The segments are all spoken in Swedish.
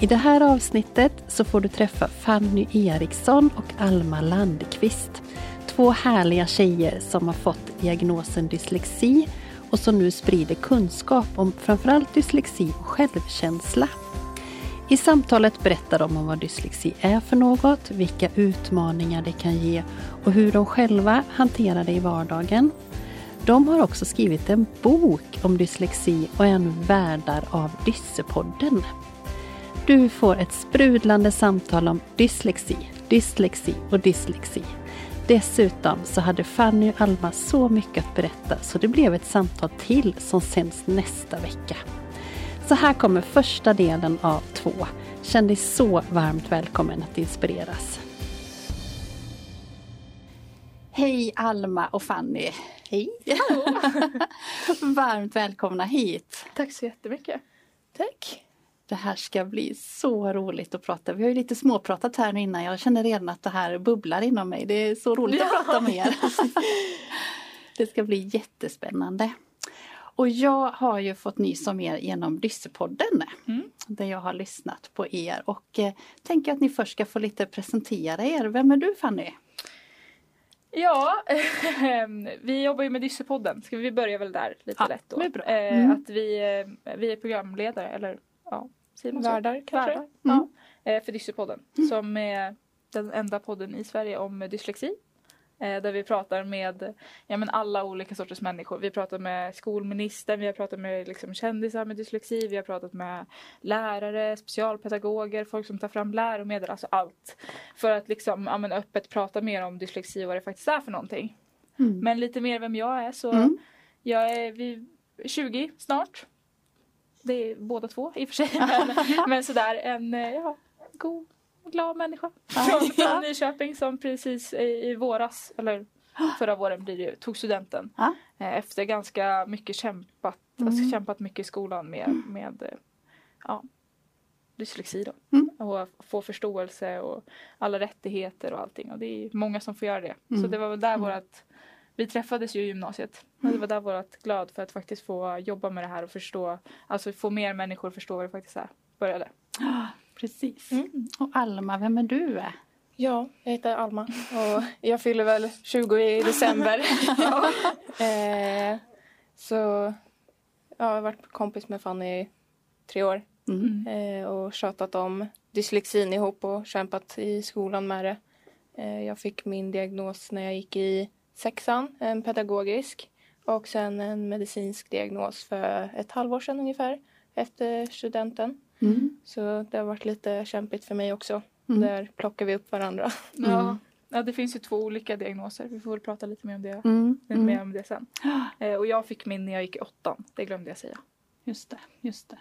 I det här avsnittet så får du träffa Fanny Eriksson och Alma Landqvist. Två härliga tjejer som har fått diagnosen dyslexi och som nu sprider kunskap om framförallt dyslexi och självkänsla. I samtalet berättar de om vad dyslexi är för något, vilka utmaningar det kan ge och hur de själva hanterar det i vardagen. De har också skrivit en bok om dyslexi och är nu värdar av Dyssepodden. Du får ett sprudlande samtal om dyslexi, dyslexi och dyslexi. Dessutom så hade Fanny och Alma så mycket att berätta så det blev ett samtal till som sänds nästa vecka. Så här kommer första delen av två. Känn dig så varmt välkommen att inspireras. Hej Alma och Fanny! Hej! varmt välkomna hit! Tack så jättemycket! Tack! Det här ska bli så roligt att prata. Vi har ju lite småpratat här nu innan. Jag känner redan att det här bubblar inom mig. Det är så roligt ja. att prata med er. det ska bli jättespännande. Och jag har ju fått nys om er genom Dyssepodden. Mm. Där jag har lyssnat på er och eh, tänker att ni först ska få lite presentera er. Vem är du Fanny? Ja, vi jobbar ju med Dyssepodden. Ska vi börja väl där lite ja, lätt då? Eh, mm. Att vi, eh, vi är programledare eller ja, Värdar kanske? Värdar. Mm. Ja, eh, för Dyssepodden. Mm. Som är den enda podden i Sverige om dyslexi. Eh, där vi pratar med ja, men alla olika sorters människor. Vi pratar med skolministern, vi har pratat med liksom, kändisar med dyslexi, vi har pratat med lärare, specialpedagoger, folk som tar fram läromedel, alltså allt. För att liksom, ja, men, öppet prata mer om dyslexi och vad det faktiskt är för någonting. Mm. Men lite mer vem jag är så mm. jag är vi, 20 snart. Det är båda två i och för sig. men, men sådär en ja, god glad människa från, från Nyköping som precis i, i våras, eller förra våren blir det, tog studenten. Ja. Eh, efter ganska mycket kämpat, mm. alltså kämpat mycket i skolan med, mm. med eh, ja, dyslexi då. Mm. Och få förståelse och alla rättigheter och allting. Och det är många som får göra det. Mm. Så det var väl där mm. vårat vi träffades ju i gymnasiet. Och det var där vårt glad för att faktiskt få jobba med det här och förstå, alltså få mer människor att förstå vad det faktiskt är, började. Precis. Mm. Och Alma, vem är du? Ja, jag heter Alma och jag fyller väl 20 i december. eh, så ja, jag har varit kompis med Fanny i tre år mm. eh, och tjatat om dyslexin ihop och kämpat i skolan med det. Eh, jag fick min diagnos när jag gick i sexan, en pedagogisk och sen en medicinsk diagnos för ett halvår sedan ungefär efter studenten. Mm. Så det har varit lite kämpigt för mig också. Mm. Där plockar vi upp varandra. Ja. ja, det finns ju två olika diagnoser. Vi får väl prata lite mer om det, mm. mer mm. om det sen. Eh, och jag fick min när jag gick i åttan. Det glömde jag säga. Just det, just det.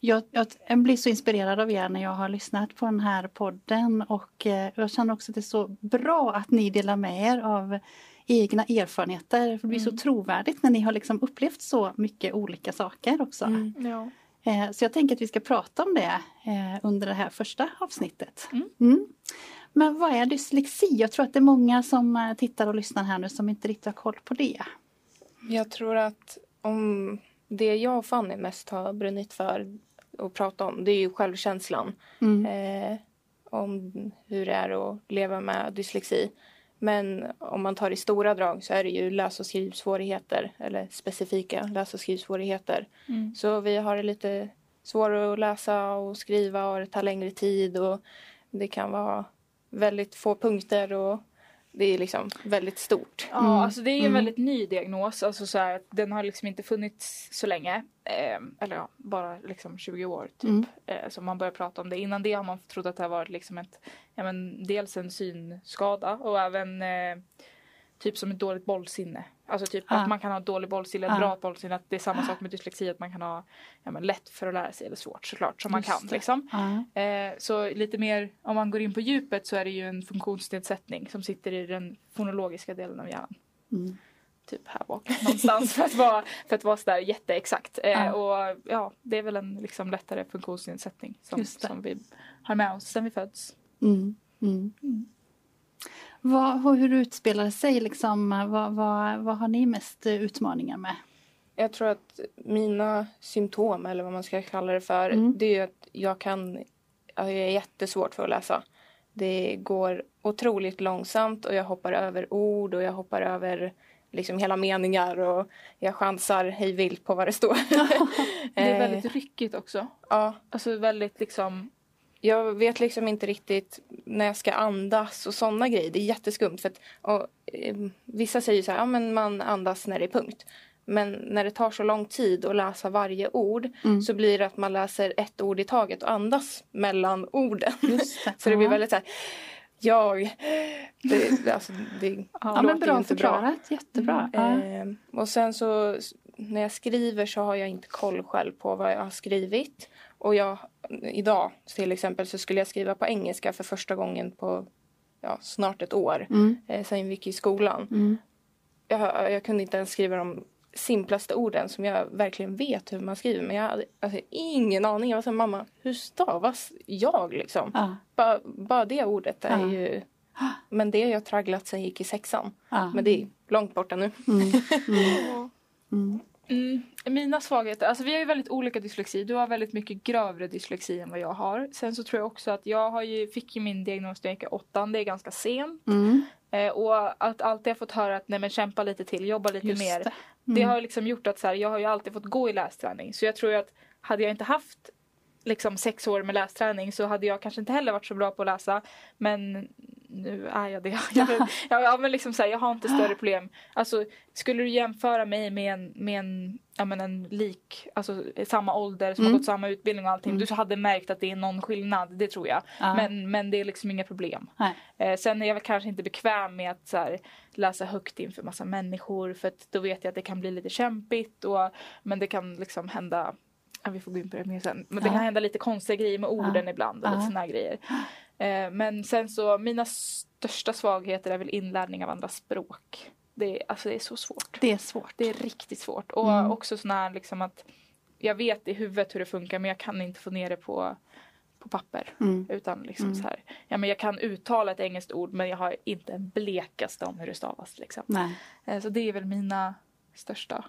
Jag, jag, blir så inspirerad av er när jag har lyssnat på den här podden och eh, jag känner också att det är så bra att ni delar med er av egna erfarenheter. det blir mm. så trovärdigt när ni har liksom upplevt så mycket olika saker också. Mm. Ja. Eh, så jag tänker att vi ska prata om det eh, under det här första avsnittet. Mm. mm. Men vad är dyslexi? Jag tror att det är många som tittar och lyssnar här nu som inte riktigt har koll på det. Jag tror att om det jag och Fanny mest har brunnit för att prata om det är ju självkänslan. Mm. Eh, om hur det är att leva med dyslexi. Men om man tar i stora drag så är det ju läs och skrivsvårigheter eller specifika läs och skrivsvårigheter. Mm. Så vi har det lite svårare att läsa och skriva och det tar längre tid och det kan vara väldigt få punkter och det är liksom väldigt stort. Ja, Mm. alltså det är ju en Mm. väldigt ny diagnos. Alltså så här, att den har liksom inte funnits så länge. Eh, eller ja, bara liksom 20 år typ. Mm. Eh, som man börjar prata om det. Innan det har man trott att det har varit liksom ett, ja men dels en synskada och även eh, typ som ett dåligt bollsinne. Alltså typ Ah. att man kan ha dålig bollsinne, Ah. bra bollsinne. Att det är samma sak med dyslexi, att man kan ha ja, men lätt för att lära sig eller svårt såklart som man Just kan. det. Liksom. Ja. Eh, så lite mer, om man går in på djupet så är det ju en funktionsnedsättning som sitter i den fonologiska delen av hjärnan. Mm. Typ här bak någonstans för att vara, för att vara sådär jätteexakt. Eh, Ja. Och ja, det är väl en liksom lättare funktionsnedsättning som, som vi har med oss sen vi föds. Mm. Mm. Vad, hur utspelar det sig? Liksom, vad, vad, vad har ni mest utmaningar med? Jag tror att mina symptom, eller vad man ska kalla det för, Mm. det är att jag kan... Jag är jättesvårt för att läsa. Det går otroligt långsamt och jag hoppar över ord och jag hoppar över liksom hela meningar och jag chansar hej vilt på vad det står. Det är Eh, väldigt ryckigt också. Ja, Alltså väldigt liksom, jag vet liksom inte riktigt när jag ska andas och sådana grejer. Det är jätteskumt. För att, och, eh, vissa säger så här, ja men man andas när det är punkt. Men när det tar så lång tid att läsa varje ord Mm. så blir det att man läser ett ord i taget och andas mellan orden. Det. så det blir Ja. väldigt så här, jag... Det, alltså, det Ja, låter bra inte bra. Jättebra. Ja. Eh, och sen så när jag skriver så har jag inte koll själv på vad jag har skrivit. Och jag, idag till exempel så skulle jag skriva på engelska för första gången på ja, snart ett år. Mm. Eh, sen vi gick i skolan. Mm. Jag, jag kunde inte ens skriva de simplaste orden som jag verkligen vet hur man skriver. Men jag hade alltså, ingen aning. Jag var så här, mamma, hur stavas jag liksom? Ja. Bara, bara det ordet är Ja. ju... Men det har jag tragglat sen jag gick i sexan. Ja. Men det är långt borta nu. Mm. Mm. Mm. Mm, mina svagheter, alltså vi har ju väldigt olika dyslexi. Du har väldigt mycket grövre dyslexi än vad jag har. Sen så tror jag också att jag har ju, fick ju min diagnos när jag gick i åttan, det är ganska sent. Mm. Eh, och att alltid ha fått höra att nej men kämpa lite till, jobba lite Just mer. det. Det Mm. har liksom gjort att så här, jag har ju alltid fått gå i lästräning. Så jag tror att hade jag inte haft liksom sex år med lästräning så hade jag kanske inte heller varit så bra på att läsa. Men nu är jag det. Jag, ja, men liksom så här, jag har inte större problem. Alltså, skulle du jämföra mig med en, med en, ja, men en lik, alltså samma ålder som Mm. har gått samma utbildning och allting. Mm. Du hade märkt att det är någon skillnad, det tror jag. Ja. Men, men det är liksom inga problem. Eh, sen är jag väl kanske inte bekväm med att så här, läsa högt inför massa människor för att då vet jag att det kan bli lite kämpigt och men det kan liksom hända Ja, vi får gå in på det mer sen. Men det kan hända lite konstiga grejer med orden ibland och lite såna grejer. Eh, men sen så, mina största svagheter är väl inlärning av andra språk. Det är, alltså det är så svårt. Det är svårt. Det är riktigt svårt. Och Mm. också sån här liksom att jag vet i huvudet hur det funkar men jag kan inte få ner det på, på papper. Mm. Utan liksom Mm. så här, ja men jag kan uttala ett engelskt ord men jag har inte en blekaste om hur det stavas liksom. Nej. Eh, Så det är väl mina största.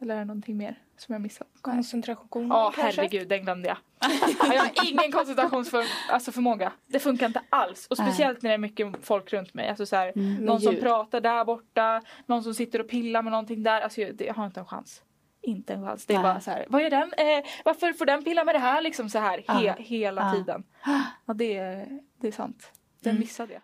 Eller är det någonting mer som jag missat? Koncentration Ja, kanske? herregud, den glömde jag. jag har ingen koncentrationsförmåga. Alltså förmåga. Det funkar inte alls. Och speciellt när det är mycket folk runt mig. Alltså så här, Mm. någon som pratar där borta, någon som sitter och pillar med någonting där. Alltså jag, jag har inte en chans. Inte en chans. Det är Nej. bara så här, vad är den? Eh, varför får den pilla med det här? Liksom så här, he, hela tiden. Ja, det, är- det är sant. Den Mm. missade jag.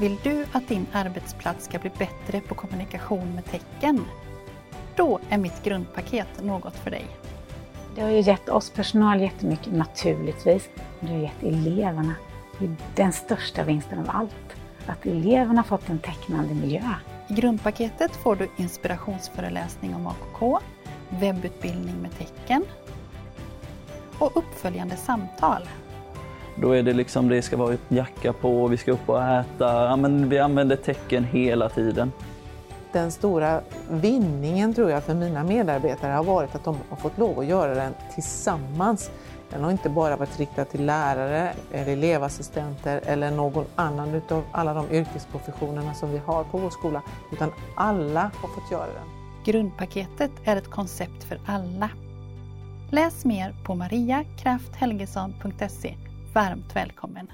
Vill du att din arbetsplats ska bli bättre på kommunikation med tecken? Då är mitt grundpaket något för dig. Det har ju gett oss personal jättemycket naturligtvis, men det har gett eleverna det är den största vinsten av allt. Att eleverna fått en tecknande miljö. I grundpaketet får du inspirationsföreläsning om AKK, webbutbildning med tecken och uppföljande samtal. Då är det liksom, det ska vara jacka på, vi ska upp och äta. Ja, men vi använder tecken hela tiden. Den stora vinningen tror jag för mina medarbetare har varit att de har fått lov att göra den tillsammans. Den har inte bara varit riktad till lärare, eller elevassistenter eller någon annan utav alla de yrkesprofessionerna som vi har på vår skola, utan alla har fått göra den. Grundpaketet är ett koncept för alla. Läs mer på mariakrafthelgesson.se. Varmt välkommen!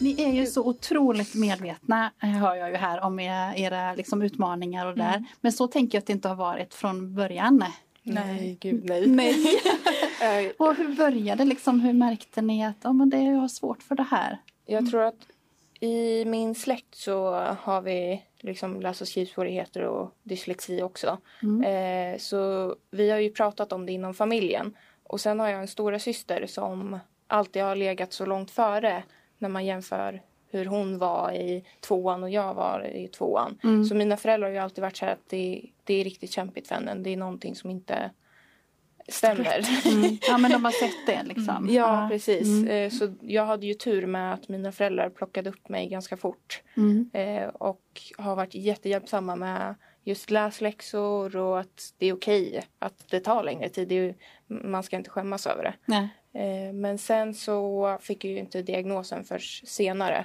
Ni är ju så otroligt medvetna, eh, hör jag ju här, om era, era liksom utmaningar och där. Men så tänker jag att det inte har varit från början. Nej, gud nej. Nej. Eh, Och hur började liksom, hur märkte ni att oh, men det, jag har svårt för det här? Jag tror att i min släkt så har vi liksom läs och skrivsvårigheter och dyslexi också. Eh, så vi har ju pratat om det inom familjen. Och sen har jag en stora syster som alltid har legat så långt före när man jämför hur hon var i tvåan och jag var i tvåan. Så mina föräldrar har ju alltid varit så här att det, det är riktigt kämpigt för henne. Det är någonting som inte stämmer. Ja, men de har sett det liksom. Ja, precis. Eh, Så jag hade ju tur med att mina föräldrar plockade upp mig ganska fort. Mm. Eh, Och har varit jättehjälpsamma med just läsläxor och att det är okej att det tar längre tid. Ju, man ska inte skämmas över det. Nej. Eh, Men sen så fick jag ju inte diagnosen först senare.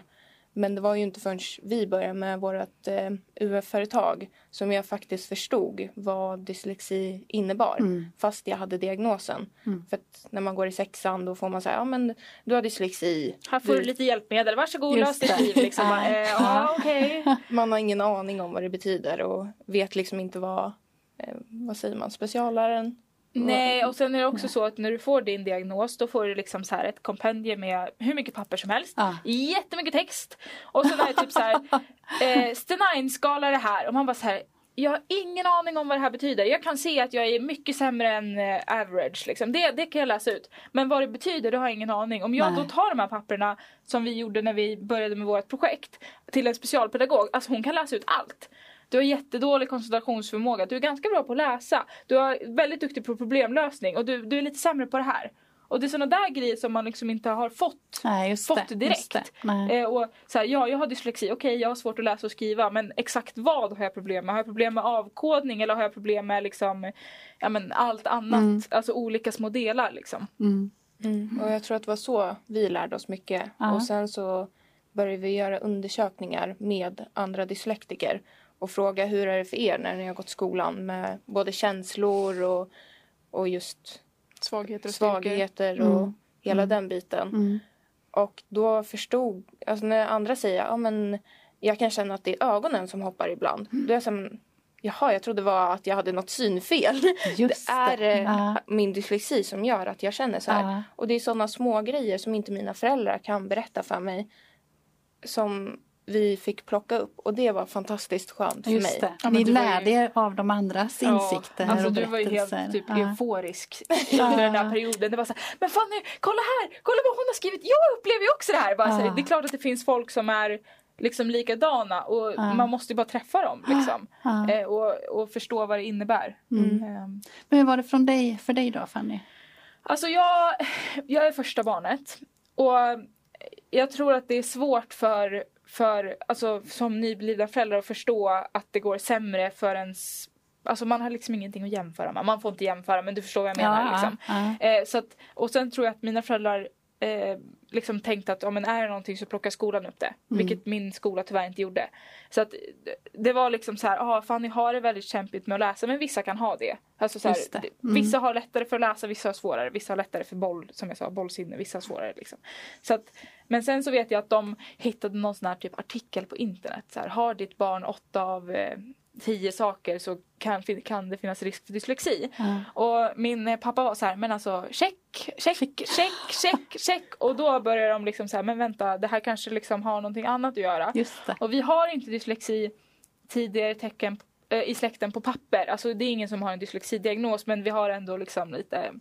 Men det var ju inte förrän vi började med vårt eh, UF-företag som jag faktiskt förstod vad dyslexi innebar. Fast jag hade diagnosen. För att när man går i sexan då får man säga ja men du har dyslexi. Här får du lite hjälpmedel, varsågod lös ditt det. liv. Liksom. Ja. Eh, okej. Man har ingen aning om vad det betyder och vet liksom inte vad, eh, vad säger man, specialläraren Nej, och sen är det också så att när du får din diagnos då får du liksom så här ett kompendium med hur mycket papper som helst. Ja. Jättemycket text. Och sen är det typ så här, eh, Stenine-skala det här. Och man bara så här, jag har ingen aning om vad det här betyder. Jag kan se att jag är mycket sämre än eh, average. Liksom. Det, det kan jag läsa ut. Men vad det betyder, det har jag ingen aning. Om jag Nej. då tar de här papperna som vi gjorde när vi började med vårt projekt till en specialpedagog. Alltså hon kan läsa ut allt. Du har jättedålig koncentrationsförmåga. Du är ganska bra på att läsa. Du är väldigt duktig på problemlösning och du, du är lite sämre på det här. Och det är sådana där grejer som man liksom inte har fått Nej, just fått det. direkt. Just det. Nej. Eh, och så här, ja, jag har dyslexi. Okej, jag har svårt att läsa och skriva. Men exakt vad har jag problem med? Har jag problem med avkodning eller har jag problem med liksom, ja, men allt annat? Alltså olika små delar liksom. Mm. Och jag tror att det var så vi lärde oss mycket. Ja. Och sen så började vi göra undersökningar med andra dyslektiker och fråga hur är det för er när ni har gått skolan med både känslor och, och just Svagheter och svagheter och hela den biten. Mm. Och då förstod, alltså när andra säger ja men jag kan känna att det är ögonen som hoppar ibland. Då är jag men, jaha jag trodde det var att jag hade något synfel. Just det är det. Ja. min dyslexi som gör att jag känner så här. Ja. Och det är sådana små grejer som inte mina föräldrar kan berätta för mig. Som vi fick plocka upp och det var fantastiskt skönt för mig. Just det. Ja, Ni var ju- lärde er av de andras insikter alltså, och du var ju helt berättelser. typ Ja. euforisk under den där perioden. Det var så här, men Fanny, kolla här! Kolla vad hon har skrivit! Jag upplever ju också det här! Bara, så här Ja. det är klart att det finns folk som är liksom likadana och Ja. man måste ju bara träffa dem liksom. Ja. Eh, och, och förstå vad det innebär. Mm. Ehm, Men hur var det från dig, för dig då Fanny? Alltså jag, jag är första barnet. Och jag tror att det är svårt för, för alltså, som nyblivna föräldrar att förstå att det går sämre för ens Alltså man har liksom ingenting att jämföra med. Man får inte jämföra men du förstår vad jag menar. liksom. ja. Eh, så att, och sen tror jag att mina föräldrar eh, liksom tänkte att om men är det någonting så plockar skolan upp det. Mm. Vilket min skola tyvärr inte gjorde. Så att det- var liksom så här, ah, Fanny har det väldigt kämpigt med att läsa men vissa kan ha det. Alltså så här, det- Mm. Vissa har lättare för att läsa, vissa har svårare. Vissa har lättare för boll, som jag sa, bollsinne, vissa har svårare. Liksom. Så att, men sen så vet jag att de hittade någon sån här typ artikel på internet. Så här, har ditt barn åtta av eh, tio saker så kan, kan det finnas risk för dyslexi. Ja. Och min eh, pappa var så här, men alltså check, check, check, check, check. Och då börjar de liksom så här, men vänta, det här kanske liksom har någonting annat att göra. Och vi har inte dyslexi tidigare tecken eh, i släkten på papper. Alltså det är ingen som har en dyslexidiagnos men vi har ändå liksom lite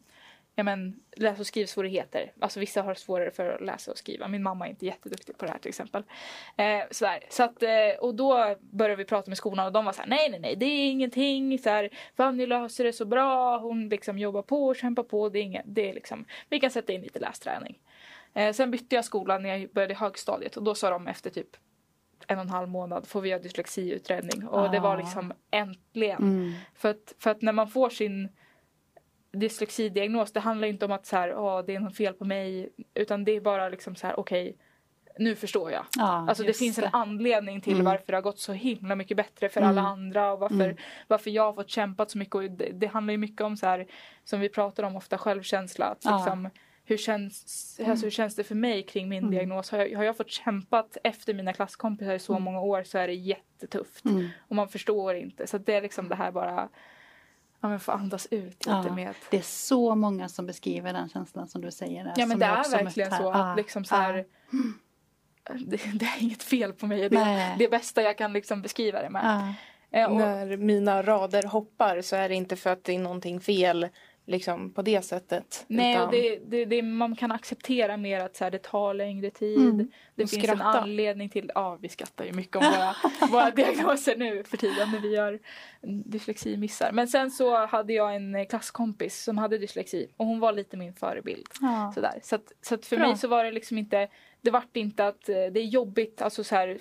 ja, men, läs och skrivsvårigheter. Alltså vissa har svårare för att läsa och skriva. Min mamma är inte jätteduktig på det här till exempel. Eh, sådär. Så att, eh, och då började vi prata med skolan och de var så här: nej nej nej det är ingenting. Så här, Fanny löser det så bra. Hon liksom jobbar på och kämpar på. Det är inget, det är liksom, vi kan sätta in lite lästräning. Eh, sen bytte jag skola när jag började högstadiet och då sa de efter typ en och en halv månad får vi göra dyslexiutredning. Och det var Ah. liksom äntligen. Mm. För, att, för att när man får sin dyslexidiagnos det handlar inte om att så här, Åh, det är något fel på mig. Utan det är bara liksom så här, okej nu förstår jag. Ja, Alltså det finns en det. anledning till Mm. varför det har gått så himla mycket bättre för Mm. alla andra och varför, Mm. varför jag har fått kämpat så mycket. Och det, det handlar ju mycket om så här som vi pratar om ofta självkänsla. Att Ja. liksom, hur, känns, alltså, hur känns det för mig kring min Mm. diagnos? Har jag, har jag fått kämpat efter mina klasskompisar i så många år så är det jättetufft. Mm. Och man förstår inte. Så det är liksom det här bara ja, men få andas ut lite Ja. med Det är så många som beskriver den känslan som du säger. där, Ja men som det är verkligen här. så att liksom så här, ja, det, det är inget fel på mig. Det är det bästa jag kan liksom beskriva det med. ja. Eh, och, När mina rader hoppar så är det inte för att det är någonting fel liksom på det sättet. nej, utan- och det, det, det, man kan acceptera mer att så här, det tar längre tid. Mm. Det Och finns en skratta. anledning till Ja, vi skrattar ju mycket om våra, våra diagnoser nu för tiden när vi gör dysleximissar. Men sen så hade jag en eh, klasskompis som hade dyslexi och hon var lite min förebild. Ja. Sådär. Så, att, så att för Bra. mig så var det liksom inte, det vart inte att eh, det är jobbigt, alltså så här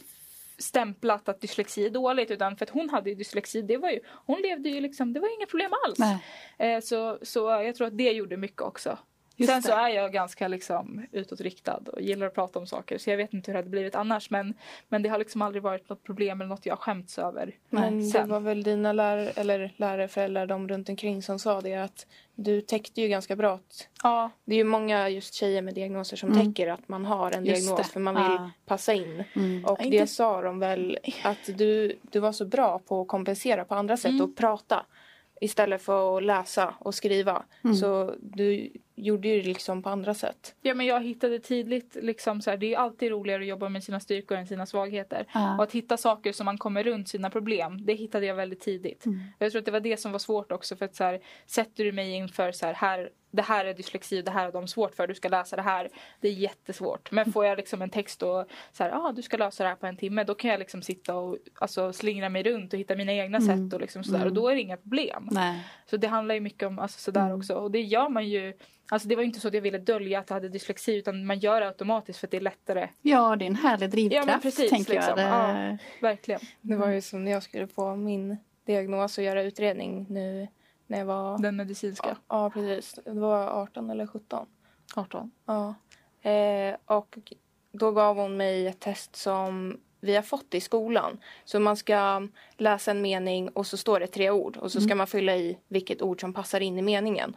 stämplat att dyslexi är dåligt utan för att hon hade ju dyslexi, det var ju, hon levde ju liksom, det var inga problem alls. Eh, så, så jag tror att det gjorde mycket också. Just Sen det. så är jag ganska liksom utåtriktad och gillar att prata om saker så jag vet inte hur det hade blivit annars men, men det har liksom aldrig varit något problem eller något jag har skämts över. Men det Sen. var väl dina lärare, eller lärare, föräldrar, de runt omkring som sa det att du täckte ju ganska bra. att- Ja, Det är ju många just tjejer med diagnoser som Mm. täcker att man har en Just diagnos det. för man vill Ja. passa in. Mm. Och Ja, inte- det sa de väl att du, du var så bra på att kompensera på andra sätt Mm. och prata istället för att läsa och skriva. Mm. Så du gjorde ju det liksom på andra sätt. ja men jag hittade tidigt liksom så här, det är alltid roligare att jobba med sina styrkor än sina svagheter. Och Ja. att hitta saker som man kommer runt sina problem, det hittade jag väldigt tidigt. Mm. Jag tror att det var det som var svårt också för att så här, sätter du mig inför så här, här det här är dyslexi, det här är de svårt för, du ska läsa det här. Det är jättesvårt. Men får jag liksom en text och så här, ah, du ska lösa det här på en timme, då kan jag liksom sitta och alltså, slingra mig runt och hitta mina egna Mm. sätt och liksom sådär. Mm. Och då är det inga problem. Nej. Så det handlar ju mycket om alltså, sådär Mm. också. Och det gör man ju, alltså det var ju inte så att jag ville dölja att jag hade dyslexi utan man gör det automatiskt för att det är lättare. Ja, det är en härlig drivkraft Ja, men precis, tänker liksom. jag. Det... Verkligen. Det var ju som när jag skulle få min diagnos och göra utredning nu när jag var... Den medicinska. Ja, ja, precis. Det var 18 eller 17. 18. Ja. Eh, och då gav hon mig ett test som vi har fått i skolan. Så man ska läsa en mening och så står det tre ord och så ska man fylla i vilket ord som passar in i meningen.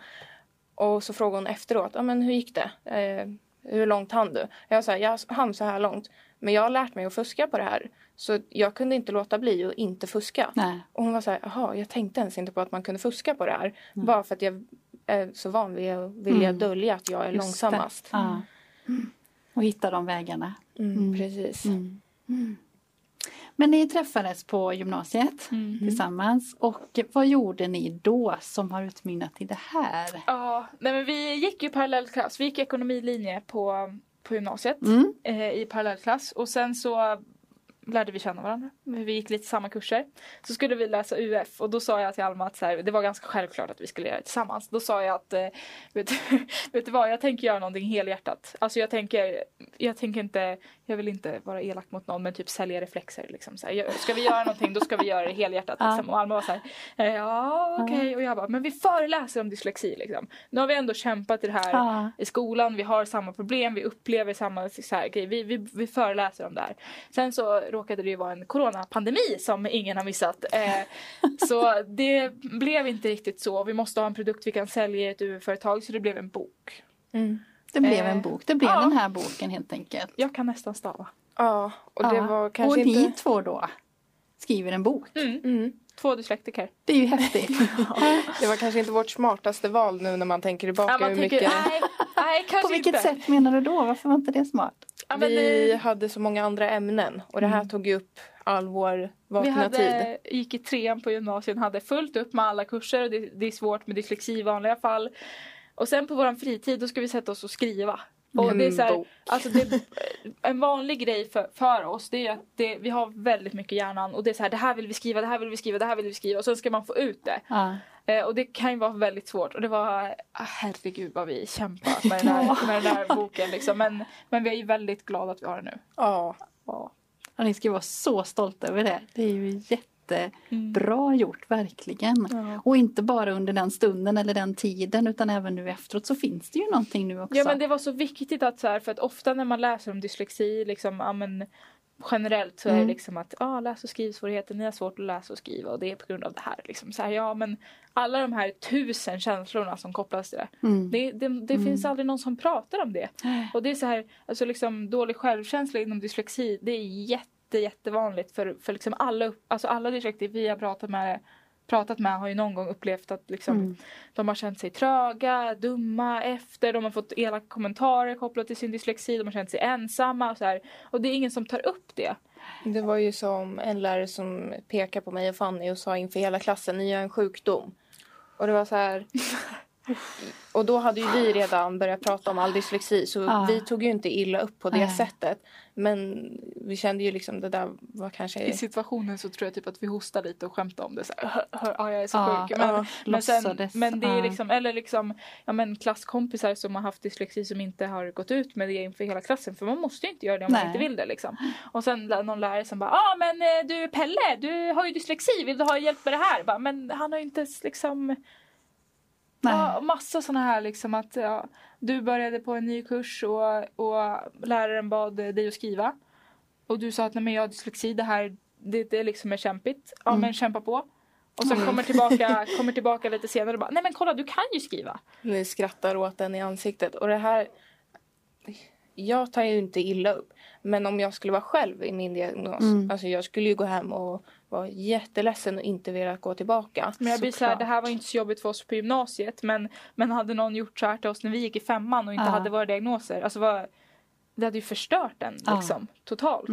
Och så frågade hon efteråt, ja men hur gick det? Eh, hur långt hann du? Jag sa, jag hann så här långt. Men jag har lärt mig att fuska på det här. Så jag kunde inte låta bli att inte fuska. Nej. Och hon var så här, jaha, jag tänkte ens inte på att man kunde fuska på det här. Bara för att jag är så van vid att vilja Mm. dölja att jag är Just långsammast. Ja. Och hitta de vägarna. Mm, Mm. Precis. Mm. Mm. Men ni träffades på gymnasiet Mm. tillsammans och vad gjorde ni då som har utmynnat i det här? Ja, nej men vi gick ju parallellklass. Vi gick ekonomilinje på, på gymnasiet Mm. eh, i parallellklass och sen så lärde vi känna varandra. Vi gick lite samma kurser. Så skulle vi läsa UF och då sa jag till Alma att så här, det var ganska självklart att vi skulle göra det tillsammans. Då sa jag att, eh, vet, vet du vad, jag tänker göra någonting helhjärtat. Alltså jag tänker, jag tänker inte, jag vill inte vara elak mot någon men typ sälja reflexer liksom. Så här, ska vi göra någonting då ska vi göra det helhjärtat. Liksom. Och Alma var så här, eh, ja okej. Och jag bara, men vi föreläser om dyslexi liksom. Nu har vi ändå kämpat i det här i skolan, vi har samma problem, vi upplever samma så här, grej. Vi, vi, vi föreläser om det här. Sen så råkade det ju vara en coronapandemi som ingen har missat. Eh, så det blev inte riktigt så. Vi måste ha en produkt vi kan sälja i ett UF-företag så det blev en bok. Mm. Det blev Eh, en bok. Det blev ja. den här boken helt enkelt. Jag kan nästan stava. Ja, och det Ja. var kanske och ni inte... två då skriver en bok. Mm. Mm. Två dyslektiker. Det är ju häftigt. Det var kanske inte vårt smartaste val nu när man tänker tillbaka Ja, man hur tänker, mycket... nej, nej, kanske På vilket inte. sätt menar du då? Varför var inte det smart? Ja, men, Vi eh, hade så många andra ämnen och det här Mm. tog ju upp all vår vi vakna tid. hade, gick i trean på gymnasiet, hade fullt upp med alla kurser. och Det, det är svårt med dyslexi i vanliga fall. Och sen på vår fritid då ska vi sätta oss och skriva. Och det är så här, alltså det, en vanlig grej för, för oss det är att det, vi har väldigt mycket i hjärnan och det är så här, det här vill vi skriva, det här vill vi skriva, det här vill vi skriva och sen ska man få ut det. Ja. Eh, och det kan ju vara väldigt svårt och det var, ah, herregud vad vi kämpar med den här, med den här boken liksom. Men, men vi är ju väldigt glada att vi har den nu. Ja, Ja. Och ni ska vara så stolta över det. Det är ju Mm. Jättebra gjort, verkligen. Ja. Och inte bara under den stunden eller den tiden utan även nu efteråt så finns det ju någonting nu också. Ja men det var så viktigt att så här, för att ofta när man läser om dyslexi liksom, ja, men, generellt så är det Mm. liksom att ah, läs och skrivsvårigheter, ni har svårt att läsa och skriva och det är på grund av det här. Liksom. Så här ja men alla de här tusen känslorna som kopplas till det. Mm. Det, det, det finns aldrig någon som pratar om det. Och det är så här, alltså liksom dålig självkänsla inom dyslexi, det är jätte jättevanligt för, för liksom alla, alltså alla dyslektiker vi har pratat med pratat med har ju någon gång upplevt att liksom, Mm. de har känt sig tröga, dumma efter, de har fått elaka kommentarer kopplat till sin dyslexi, de har känt sig ensamma och så här. Och det är ingen som tar upp det. Det var ju som en lärare som pekade på mig och Fanny och sa inför hela klassen, ni har en sjukdom. Och det var så här... Och då hade ju vi redan börjat prata om all dyslexi så Ja. vi tog ju inte illa upp på det Nej. sättet. Men vi kände ju liksom det där var kanske... I situationen så tror jag typ att vi hostar lite och skämtar om det. Så här, hör, hör, ja, jag är så Ja, sjuk. Men, ja, men, sen, men det är liksom, eller liksom, ja men klasskompisar som har haft dyslexi som inte har gått ut med det inför hela klassen. För man måste ju inte göra det om Nej. man inte vill det liksom. Och sen någon lärare som bara, ja ah, men eh, du Pelle, du har ju dyslexi, vill du ha hjälp med det här? Bara, men han har ju inte ens liksom Nej. Ja, massa sådana här liksom att ja, du började på en ny kurs och, och läraren bad dig att skriva. Och du sa att nej men jag har dyslexi, det här det, det liksom är kämpigt. Ja Mm. men kämpa på. Och sen kommer tillbaka, kommer tillbaka lite senare och bara nej men kolla du kan ju skriva. Ni skrattar åt den i ansiktet. Och det här... Jag tar ju inte illa upp. Men om jag skulle vara själv i min diagnos. Mm. Alltså jag skulle ju gå hem och vara jätteledsen och inte vilja gå tillbaka. Men jag blir så här, det här var inte så jobbigt för oss på gymnasiet men, men hade någon gjort så här till oss när vi gick i femman och inte Ja. hade våra diagnoser. Alltså vad, det hade ju förstört den liksom totalt.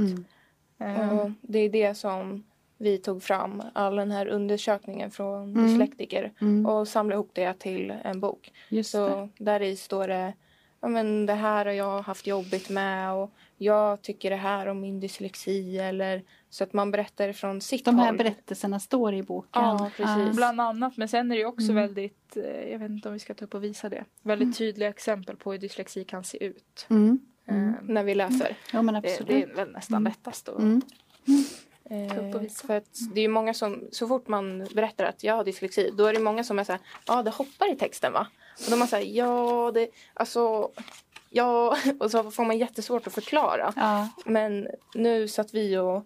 Mm. Och det är det som vi tog fram. All den här undersökningen från Mm. dyslektiker. Mm. Och samlade ihop det till en bok. Just det. Så där i står det ja, men det här har jag haft jobbigt med och jag tycker det här om min dyslexi eller så att man berättar från sitt De här håll. berättelserna står i boken. Ja, precis. Bland annat, men sen är det också Mm. väldigt, eh, jag vet inte om vi ska ta upp och visa det, väldigt tydliga exempel på hur dyslexi kan se ut. Mm. Eh, när vi läser. Ja men Det, absolut. det är väl nästan Mm. lättast att Mm. Eh, Ta upp och visa. för att det är ju många som, så fort man berättar att jag har dyslexi, då är det många som är såhär, ja det hoppar i texten va? Och de är såhär, ja det, alltså, ja, och så får man jättesvårt att förklara. Ja. Men nu satt vi och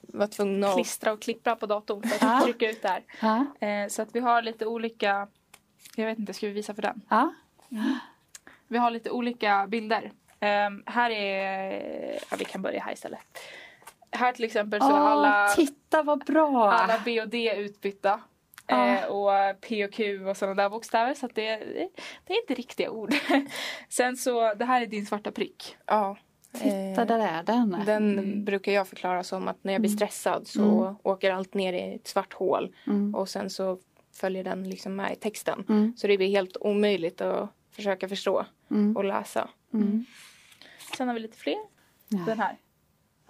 var tvungna att klistra och klippa på datorn för att trycka ut där. Ja. Eh, så att vi har lite olika, jag vet inte, ska vi visa för den? Ja. Vi har lite olika bilder. Ehm, här är, ja vi kan börja här istället. Här till exempel så är Åh, alla, titta vad bra! alla B och D utbytta. Ja. Eh, och P och Q och sådana där bokstäver så att det, det är inte riktiga ord. Sen så, det här är din svarta prick. Ja. Titta, Eh, där är den. Den brukar jag förklara som att när jag blir stressad så åker allt ner i ett svart hål Mm. och sen så följer den liksom med i texten. Mm. Så det blir helt omöjligt att försöka förstå Mm. och läsa. Mm. Sen har vi lite fler. Ja. Den här.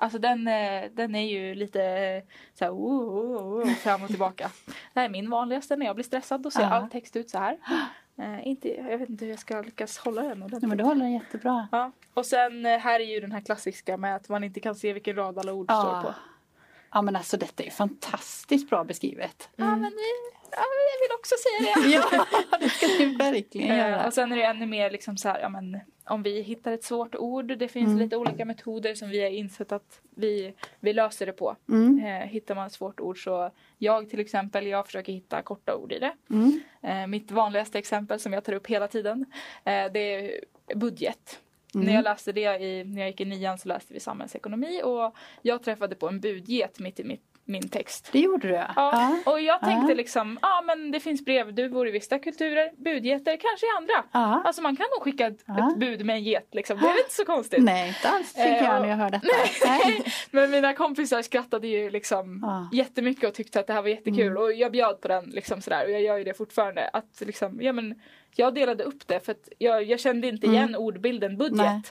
Alltså den, eh, den är ju lite eh, så här, oh, oh, oh, fram och tillbaka. Det här är min vanligaste när jag blir stressad. Då ser Ja. all text ut så här. Eh, inte, jag vet inte hur jag ska lyckas hålla den ordentligt. men du håller den jättebra. Ja. Och sen här är ju den här klassiska med att man inte kan se vilken rad alla ord står på. Ja men alltså detta är fantastiskt bra beskrivet. Ja, men, eh, ja, jag vill också säga det. Ja, det ska du verkligen Eh, göra. och sen är det ännu mer liksom så här, ja, men, om vi hittar ett svårt ord. Det finns Mm. lite olika metoder som vi har insett att vi, vi löser det på. Mm. Eh, hittar man ett svårt ord så jag till exempel, jag försöker hitta korta ord i det. Mm. Eh, mitt vanligaste exempel som jag tar upp hela tiden eh, det är budget. Mm. När jag läste det i, när jag gick i nian så läste vi samhällsekonomi och jag träffade på en budget mitt i mitt, min text. Det gjorde du ja. Ja, och jag tänkte Ja. liksom, ja men det finns brevduvor i vissa kulturer, budgeter kanske i andra. Ja. Alltså man kan nog skicka ett, ett bud med en get liksom, det är inte så konstigt. Nej, inte alls tycker Eh, jag när jag hör detta. Nej. Men mina kompisar skrattade ju liksom Ja. jättemycket och tyckte att det här var jättekul och jag bjöd på den liksom sådär och jag gör ju det fortfarande. Att liksom, ja men jag delade upp det för att jag, jag kände inte igen ordbilden budget. Nej.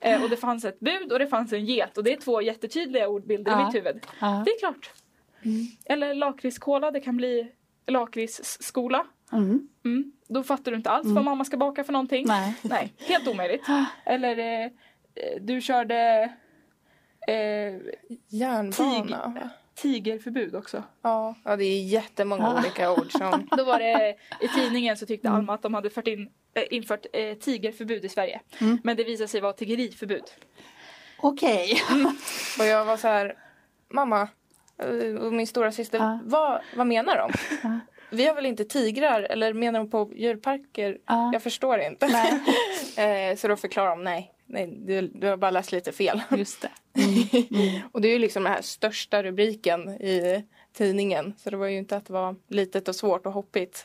Eh, och det fanns ett bud och det fanns en get och det är två jättetydliga ordbilder Ja. i mitt huvud. Ja. Det är klart. Eller lakritskola, det kan bli lakritsskola. Mm. Mm. Då fattar du inte alls vad mamma ska baka för någonting. Nej. Nej, helt omöjligt. Eller eh, eh, du körde eh, Järnbana. Tig- tigerförbud också. Ja. ja, det är jättemånga Ja. olika ord som... Då var det i tidningen så tyckte Alma att de hade fört in, eh, infört eh, tigerförbud i Sverige. Mm. Men det visade sig vara tiggeriförbud. Okej. Och jag var så här, mamma eh, och min stora syster, Ja. vad, vad menar de? Ja. Vi har väl inte tigrar eller menar de på djurparker? Ja. Jag förstår inte. Eh, så då förklarar de nej. nej du, du har bara läst lite fel. Just det. Och det är ju liksom den här största rubriken i tidningen. Så det var ju inte att det var litet och svårt och hoppigt.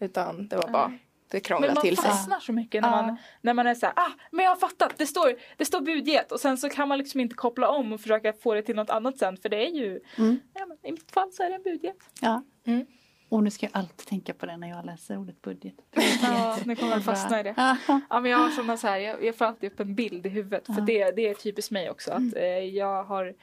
Utan det var bara, det Men man till sig. fastnar så mycket när man, när man är så här, ah men jag har fattat, det står, det står budget och sen så kan man liksom inte koppla om och försöka få det till något annat sen för det är ju, Mm. ja, men i mitt fall så är det en budget. Ja. Mm. Och nu ska jag alltid tänka på det när jag läser ordet budget. Ja, nu kommer jag fastna i det. Ja. Men jag har såna så här, jag, jag får alltid upp en bild i huvudet för det, det är typiskt mig också att eh, jag har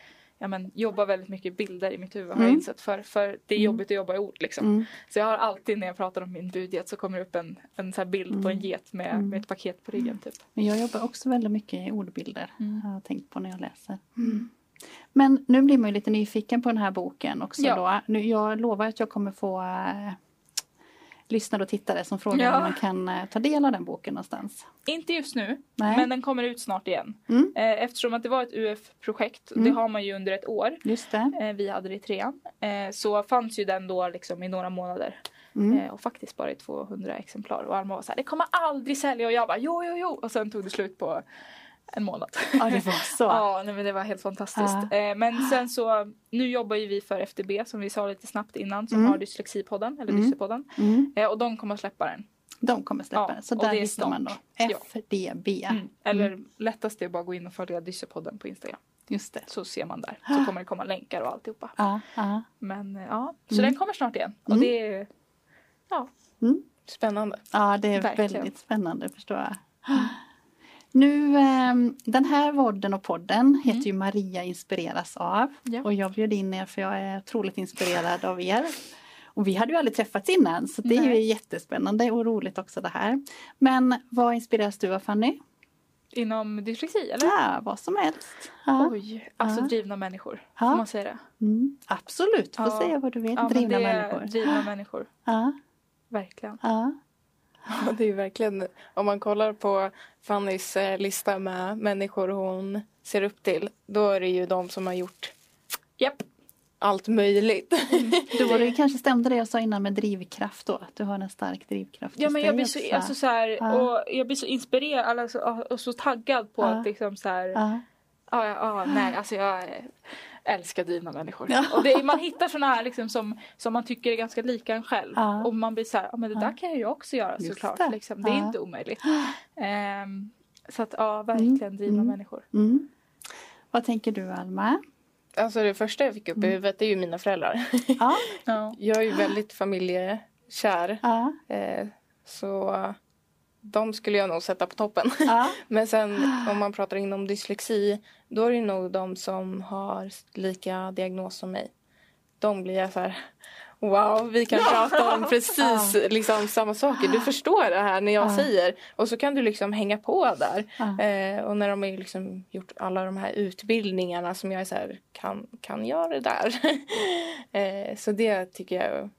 Ja, men, jobbar väldigt mycket bilder i mitt huvud har jag Mm. insett för, för det är jobbigt att jobba i ord liksom. Mm. Så jag har alltid när jag pratar om min budget så kommer det upp en, en så bild på en get med, med ett paket på ryggen typ. Men jag jobbar också väldigt mycket i ordbilder. Mm. Har jag tänkt på när jag läser. Men nu blir man ju lite nyfiken på den här boken också Ja. då. Nu, jag lovar att jag kommer få äh, lyssnare och tittare som frågar Ja. om man kan äh, ta del av den boken någonstans. Inte just nu, Nej. men den kommer ut snart igen. Mm. Eh, eftersom att det var ett UF-projekt, det Mm. har man ju under ett år. Just det. Eh, vi hade det i trean. Eh, så fanns ju den då liksom i några månader. Mm. Eh, och faktiskt bara i 200 exemplar. Och Alma var så här, det kommer aldrig sälja. Och jag bara, jo, jo, jo. Och sen tog det slut på en månad. Ja, det var så. Ja, nej, men det var helt fantastiskt. Ja. Eh, men sen så, nu jobbar ju vi för FDB som vi sa lite snabbt innan. Som Mm. har Dyslexipodden, eller Mm. Dyslexipodden. Mm. Eh, och de kommer att släppa den. De kommer släppa Ja, den. Så där hittar man då. snart. Ja. FDB. Mm. Eller lättast är att bara gå in och följa Dyslexipodden på Instagram. Just det. Så ser man där. Så kommer det komma länkar och alltihopa. Ja, ja. Men eh, ja, så Mm. den kommer snart igen. Och Mm. det är, ja, Mm. Spännande. Ja, det är Verkligen. väldigt spännande förstår jag. Nu, ehm, den här vodden och podden heter ju Maria inspireras av. Ja. Och jag bjöd in er för jag är otroligt inspirerad av er. Och vi hade ju aldrig träffats innan så det är ju Nej. jättespännande och roligt också det här. Men vad inspireras du av Fanny? inom dyslexi eller? Ja, vad som helst. Ja. Oj, alltså Ja. drivna människor. Ja. Får man säga det? Mm, absolut, du får Ja. säga vad du vill. Drivna människor. Drivna människor, Ja, verkligen. Ja. Det är ju verkligen, om man kollar på Fannys eh, lista med människor hon ser upp till, då är det ju de som har gjort Japp. allt möjligt. Då var det ju kanske stämde det jag sa innan med drivkraft då, att du har en stark drivkraft Ja men jag blir så, alltså, så här, Ja. och jag blir så inspirerad alltså, och så taggad på Ja. att liksom så här, ja. Ja. Ja, ja, nej alltså jag älskar drivna människor. Ja. Och det, är- man hittar såna här liksom som, som man tycker är ganska lika en själv. Ja. Och man blir så här, men det där Ja. kan jag ju också göra Just såklart. det. Liksom. Det är Ja. inte omöjligt. Ehm, så att ja, verkligen drivna Mm. människor. Mm. Vad tänker du Alma? Alltså det första jag fick upp i huvudet det är ju mina föräldrar. Ja, Ja. Jag är ju väldigt familjekär. ja, Eh, så de skulle jag nog sätta på toppen. ja. Men sen om man pratar inom dyslexi då är det nog de som har lika diagnos som mig. De blir jag så här Wow, vi kan prata om precis liksom samma saker. Du förstår det här när jag Ja. säger. Och så kan du liksom hänga på där. Eh, och när de har liksom gjort alla de här utbildningarna som jag är så här, kan, kan jag det där? eh, så det tycker jag är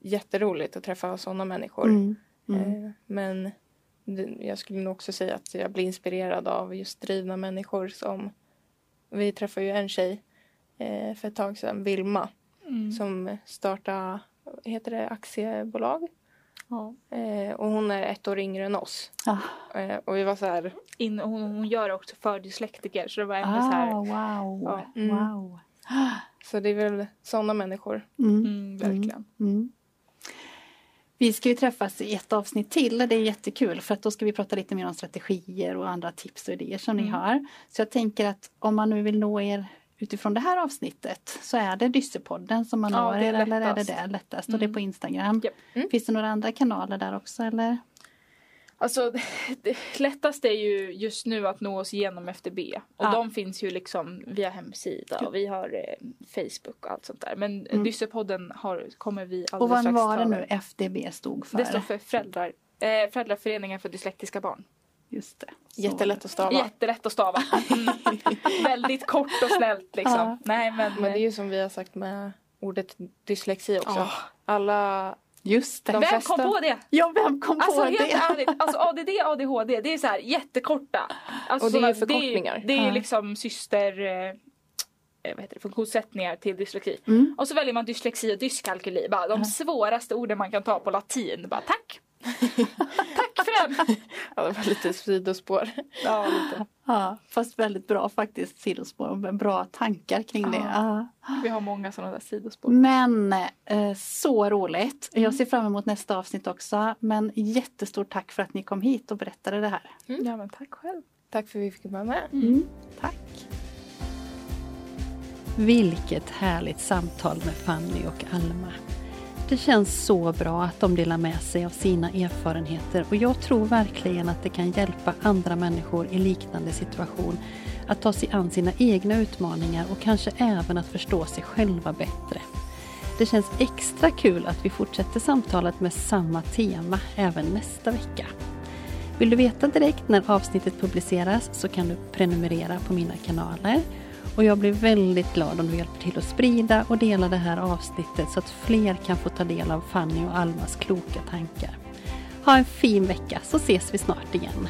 jätteroligt att träffa sådana människor. Mm. Mm. Eh, men jag skulle nog också säga att jag blir inspirerad av just drivna människor som vi träffade ju en tjej eh, för ett tag sedan, Vilma, Mm. som startade, heter det aktiebolag? Ja. Eh, och hon är ett år yngre än oss. Ah. Eh, och vi var så här, In, hon, hon gör också för dyslektiker så det var ändå så här. Ah, wow. Ja. Mm. wow. så det är väl sådana människor. Mm. Mm, verkligen. Mm. Vi ska ju träffas i ett avsnitt till. Det är jättekul för att då ska vi prata lite mer om strategier och andra tips och idéer som ni Mm. har. Så jag tänker att om man nu vill nå er utifrån det här avsnittet så är det Dyssepodden som man Ja, når er eller är det där lättast och det är Mm. på Instagram. Japp. Mm. Finns det några andra kanaler där också eller? Alltså det lättaste är ju just nu att nå oss genom FDB. Och Ja. de finns ju liksom via hemsida och vi har eh, Facebook och allt sånt där. Men Mm. Dyssepodden har, kommer vi alldeles Och vad strax var det nu. FDB stod för? Det står för föräldrar, eh, Föräldraföreningen för dyslektiska barn. Just det. Så. Jättelätt att stava. Jättelätt att stava. Mm. Väldigt kort och snällt liksom. Ja. Nej men, Men det är ju som vi har sagt med ordet dyslexi också. Ja. Alla Just det. De vem flesta- kom på det? Ja, vem kom Alltså på helt det? ärligt, alltså ADD, ADHD, det är så här jättekorta. Alltså, Och det är förkortningar. Det är, det är Ja. liksom syster... Eh, vad heter det, funktionssättningar till dyslexi. Mm. Och så väljer man dyslexi och dyskalkyli. Bara de svåraste orden man kan ta på latin. Bara tack! Tack för igen! Ja, det var lite sidospår. Ja, lite. Ja, fast väldigt bra faktiskt sidospår. med Bra tankar kring det. Ja. Ja. Vi har många sådana där sidospår. Men eh, så roligt. Jag ser fram emot nästa avsnitt också. Men jättestort tack för att ni kom hit och berättade det här. Ja, men tack själv. Tack för att vi fick vara med. Mm, tack. Vilket härligt samtal med Fanny och Alma. Det känns så bra att de delar med sig av sina erfarenheter och jag tror verkligen att det kan hjälpa andra människor i liknande situation att ta sig an sina egna utmaningar och kanske även att förstå sig själva bättre. Det känns extra kul att vi fortsätter samtalet med samma tema även nästa vecka. Vill du veta direkt när avsnittet publiceras så kan du prenumerera på mina kanaler. Och jag blir väldigt glad om du hjälper till att sprida och dela det här avsnittet så att fler kan få ta del av Fanny och Almas kloka tankar. Ha en fin vecka så ses vi snart igen.